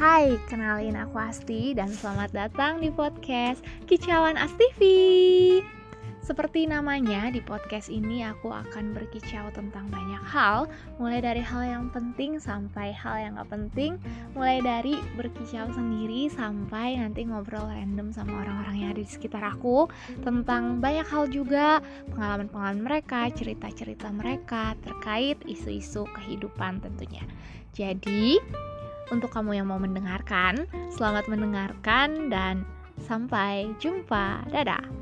Hai, kenalin aku Asti dan selamat datang di podcast Kicauan Astivi. Seperti namanya, di podcast ini aku akan berkicau tentang banyak hal, mulai dari hal yang penting sampai hal yang gak penting, mulai dari berkicau sendiri sampai nanti ngobrol random sama orang-orang yang ada di sekitar aku tentang banyak hal juga, pengalaman-pengalaman mereka, cerita-cerita mereka terkait isu-isu kehidupan tentunya. Jadi, untuk kamu yang mau mendengarkan, selamat mendengarkan dan sampai jumpa. Dadah.